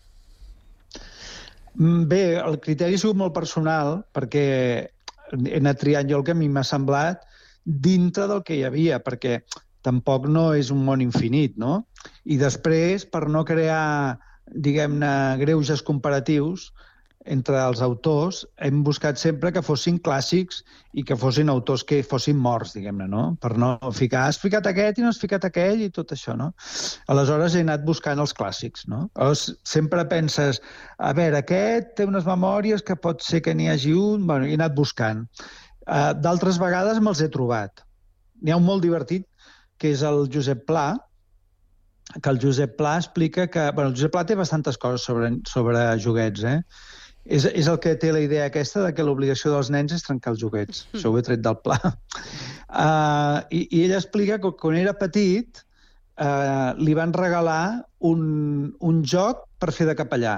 Mm, Bé, el criteri ha sigut molt personal perquè he anat triant jo el que a mi m'ha semblat dintre del que hi havia, perquè tampoc no és un món infinit, no? I després, per no crear, diguem-ne, greuges comparatius entre els autors, hem buscat sempre que fossin clàssics i que fossin autors que fossin morts, diguem-ne, no? Per no ficar, has ficat aquest i no has ficat aquell i tot això, no? Aleshores he anat buscant els clàssics, no? Llavors, sempre penses, a veure, aquest té unes memòries que pot ser que n'hi hagi un... Bueno, he anat buscant. Uh, D'altres vegades me'ls he trobat. N'hi ha un molt divertit, que és el Josep Pla, que el Josep Pla explica que... Bueno, el Josep Pla té bastantes coses sobre, sobre joguets, eh? És, és el que té la idea aquesta de que l'obligació dels nens és trencar els joguets. Mm. Això ho he tret del pla. Uh, i, I ell explica que quan era petit uh, li van regalar un, un joc per fer de capellà.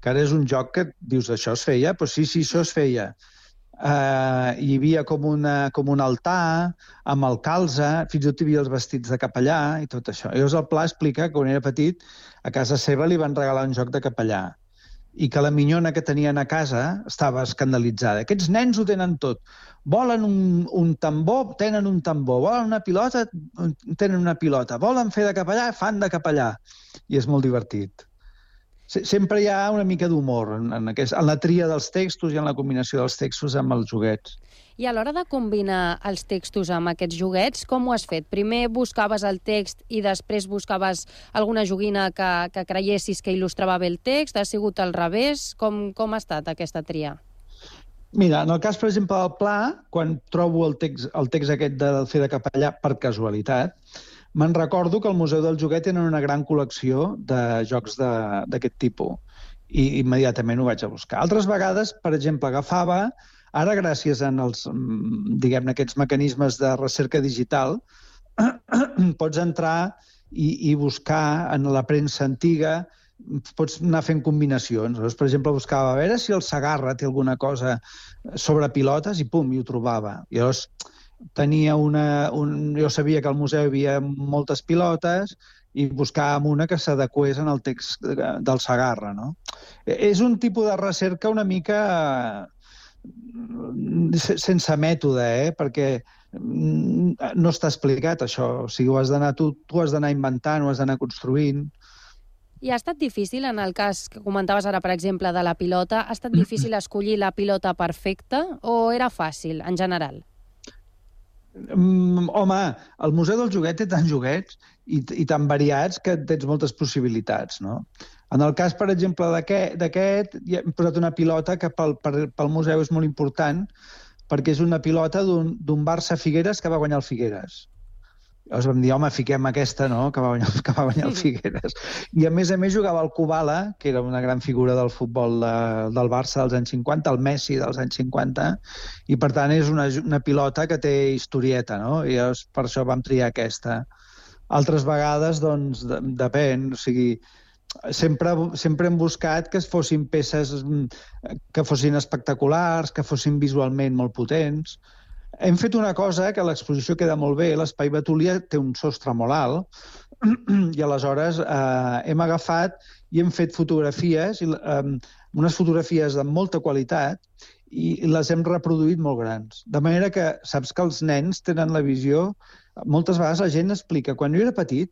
Que ara és un joc que dius, això es feia? Doncs pues sí, sí, això es feia. Uh, hi havia com, una, com un altar amb el calze, fins i tot hi havia els vestits de capellà i tot això. Llavors el Pla explica que quan era petit a casa seva li van regalar un joc de capellà i que la minyona que tenien a casa estava escandalitzada. Aquests nens ho tenen tot. Volen un, un tambor, tenen un tambor. Volen una pilota, tenen una pilota. Volen fer de capellà, fan de capellà. I és molt divertit. Se- sempre hi ha una mica d'humor en, en, aquest, en la tria dels textos i en la combinació dels textos amb els joguets. I a l'hora de combinar els textos amb aquests joguets, com ho has fet? Primer buscaves el text i després buscaves alguna joguina que, que creiessis que il·lustrava bé el text? Ha sigut al revés? Com, com ha estat aquesta tria? Mira, en el cas, per exemple, del Pla, quan trobo el text, el text aquest del Fer de Capellà per casualitat, me'n recordo que al Museu del Joguet tenen una gran col·lecció de jocs d'aquest tipus i immediatament ho vaig a buscar. Altres vegades, per exemple, agafava, ara gràcies els, mm, diguem-ne, aquests mecanismes de recerca digital, pots entrar i, i buscar en la premsa antiga pots anar fent combinacions. Llavors, per exemple, buscava a veure si el Sagarra té alguna cosa sobre pilotes i pum, i ho trobava. I llavors tenia una... Un, jo sabia que al museu hi havia moltes pilotes i buscàvem una que s'adequés en el text de- del Sagarra, no? Eh, És un tipus de recerca una mica se- sense mètode, eh? perquè mm, no està explicat això. O sigui, ho has d'anar tu, tu has d'anar inventant, ho has d'anar construint. I ha estat difícil, en el cas que comentaves ara, per exemple, de la pilota, ha estat difícil escollir la pilota perfecta o era fàcil, en general? Mm, home, el Museu del Joguet té tants joguets i, i tan variats que tens moltes possibilitats, no? En el cas, per exemple, d'aquest, hi hem posat una pilota que pel, per, pel museu és molt important perquè és una pilota d'un d'un Barça Figueres que va guanyar el Figueres. Llavors vam dir, home, fiquem aquesta, no?, que va guanyar, que va guanyar el Figueres. I a més a més jugava el Kubala, que era una gran figura del futbol de, del Barça dels anys 50, el Messi dels anys 50, i per tant és una, una pilota que té historieta, no? I llavors per això vam triar aquesta. Altres vegades, doncs, de, depèn, o sigui, sempre, sempre hem buscat que es fossin peces mm, que fossin espectaculars, que fossin visualment molt potents. Hem fet una cosa que l'exposició queda molt bé, l'Espai Betúlia té un sostre molt alt, i aleshores eh, hem agafat i hem fet fotografies, i, eh, unes fotografies de molta qualitat, i les hem reproduït molt grans. De manera que saps que els nens tenen la visió... Moltes vegades la gent explica, quan jo era petit,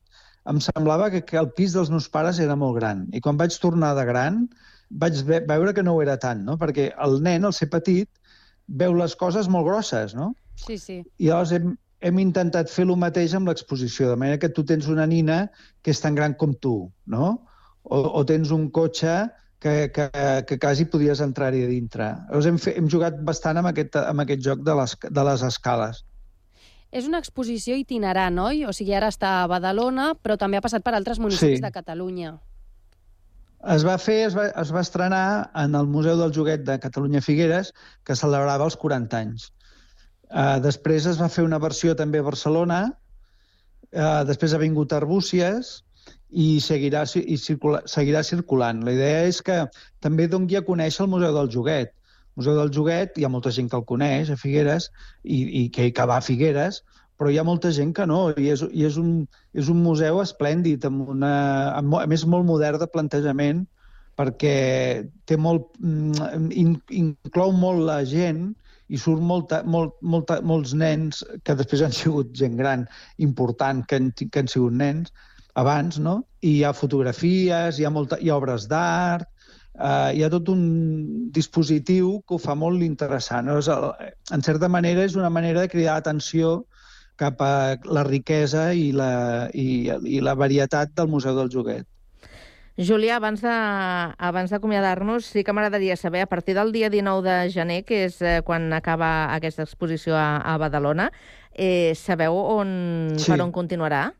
em semblava que, que el pis dels meus pares era molt gran. I quan vaig tornar de gran, vaig ve veure que no ho era tant, no? Perquè el nen, al ser petit, veu les coses molt grosses, no? Sí, sí. I llavors hem, hem intentat fer el mateix amb l'exposició, de manera que tu tens una nina que és tan gran com tu, no? O, o tens un cotxe que, que, que quasi podies entrar-hi a dintre. Llavors hem, fe, hem jugat bastant amb aquest, amb aquest joc de les, de les escales. És una exposició itinerant, oi? O sigui, ara està a Badalona, però també ha passat per altres municipis Sí. de Catalunya. Es va fer, es va, es va estrenar en el Museu del Joguet de Catalunya Figueres, que celebrava els 40 anys. Uh, després es va fer una versió també a Barcelona, uh, després ha vingut a Arbúcies i seguirà, i circula, seguirà circulant. La idea és que també doni a conèixer el Museu del Joguet. El Museu del Joguet, hi ha molta gent que el coneix, a Figueres, i, i que, que va a Figueres, però hi ha molta gent que no, i és, i és, un, és un museu esplèndid, amb una, amb, a més molt modern de plantejament, perquè té molt, mm, in, inclou molt la gent i surt molta, molt, molta, molts nens que després han sigut gent gran important, que han, que han sigut nens abans, no? I hi ha fotografies, hi ha, molta, hi ha obres d'art, eh, hi ha tot un dispositiu que ho fa molt interessant. No? És el, en certa manera és una manera de cridar atenció cap a la riquesa i la, i, i la varietat del Museu del Joguet. Julià, abans de, abans d'acomiadar-nos, sí que m'agradaria saber, a partir del dia 19 de gener, que és eh, quan acaba aquesta exposició a, a Badalona, eh, sabeu on, Sí. per on continuarà?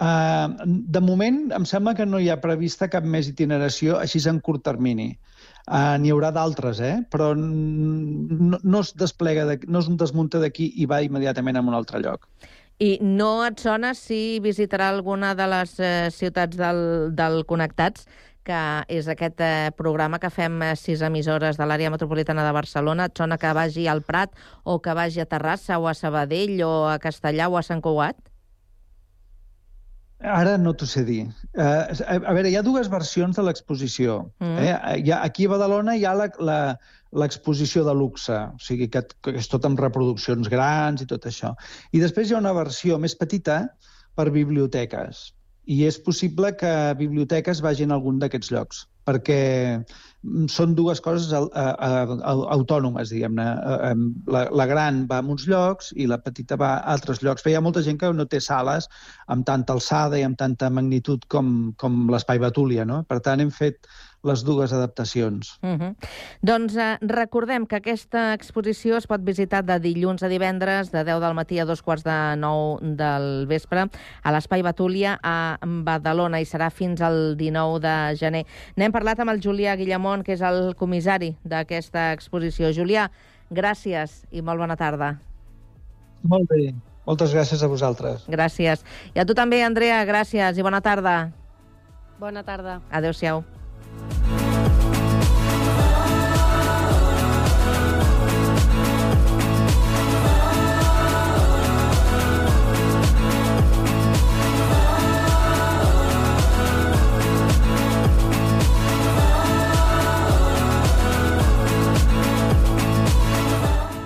Uh, de moment, em sembla que no hi ha prevista cap més itineració així en curt termini. Uh, N'hi haurà d'altres, eh? però no, no es desplega, de, no es desmunta d'aquí i va immediatament a un altre lloc. I no et sona si visitarà alguna de les eh, ciutats del, del Connectats, que és aquest eh, programa que fem eh, sis emissores de l'àrea metropolitana de Barcelona. Et sona que vagi al Prat o que vagi a Terrassa o a Sabadell o a Castellà o a Sant Cugat? Ara no t'ho sé dir. Uh, a, a veure, hi ha dues versions de l'exposició. Mm. Eh? Hi ha, aquí a Badalona hi ha la- la- l'exposició de luxe, o sigui que, que és tot amb reproduccions grans i tot això. I després hi ha una versió més petita per biblioteques. i és possible que biblioteques vagin a algun d'aquests llocs, perquè són dues coses autònomes, diguem-ne. Em, La, la gran va a uns llocs i la petita va a altres llocs. Però hi ha molta gent que no té sales amb tanta alçada i amb tanta magnitud com, com l'Espai Batúlia, no? Per tant, hem fet les dues adaptacions. Uh -huh. Doncs eh, recordem que aquesta exposició es pot visitar de dilluns a divendres, de 10 del matí a dos quarts de 9 del vespre, a l'Espai Batúlia a Badalona, i serà fins al 19 de gener. N'hem parlat amb el Julià Guillamont, que és el comissari d'aquesta exposició. Julià, gràcies i molt bona tarda. Molt bé. Moltes gràcies a vosaltres. Gràcies. I a tu també, Andrea, gràcies i bona tarda. Bona tarda. Adéu-siau.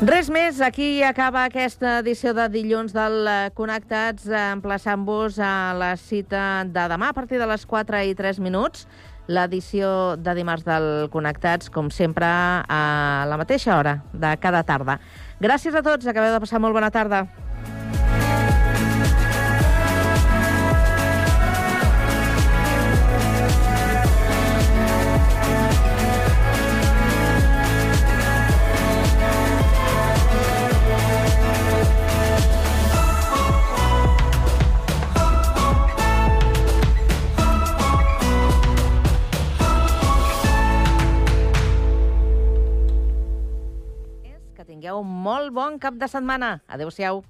Res més, aquí acaba aquesta edició de dilluns del eh, Connectats, eh, emplaçant-vos a la cita de demà a partir de les 4 i 3 minuts. L'edició de dimarts del Connectats, com sempre, a la mateixa hora de cada tarda. Gràcies a tots, acabeu de passar molt bona tarda. Bon cap de setmana. Adéu-siau.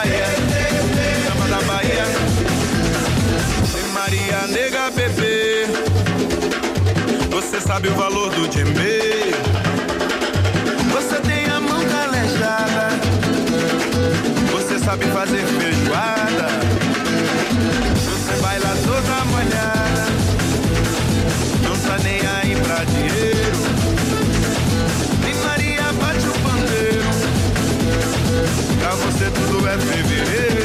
Bahia, samba da Bahia. Ave Maria nega bebê, você sabe o valor do djembe. Você tem a mão calejada, você sabe fazer feijoada. Pra você tudo é fevereiro.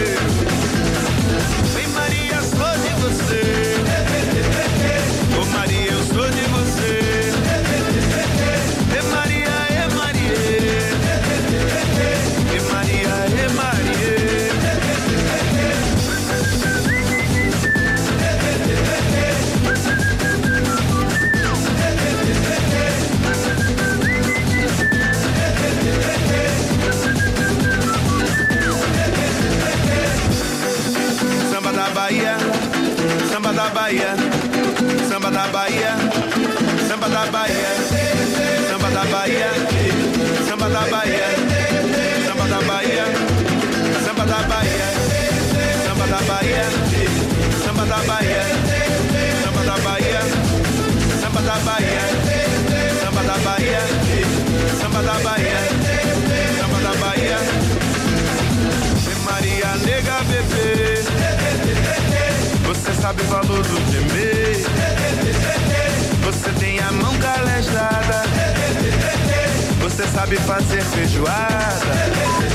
Bahia, samba da Bahia, samba da Bahia, samba da Bahia, samba da Bahia, samba da Bahia, samba da Bahia, samba da Bahia, samba da Bahia, samba da Bahia, samba da Bahia, samba da Bahia, samba da Bahia, Você sabe o valor do djembe Você tem a mão calejada Você sabe fazer feijoada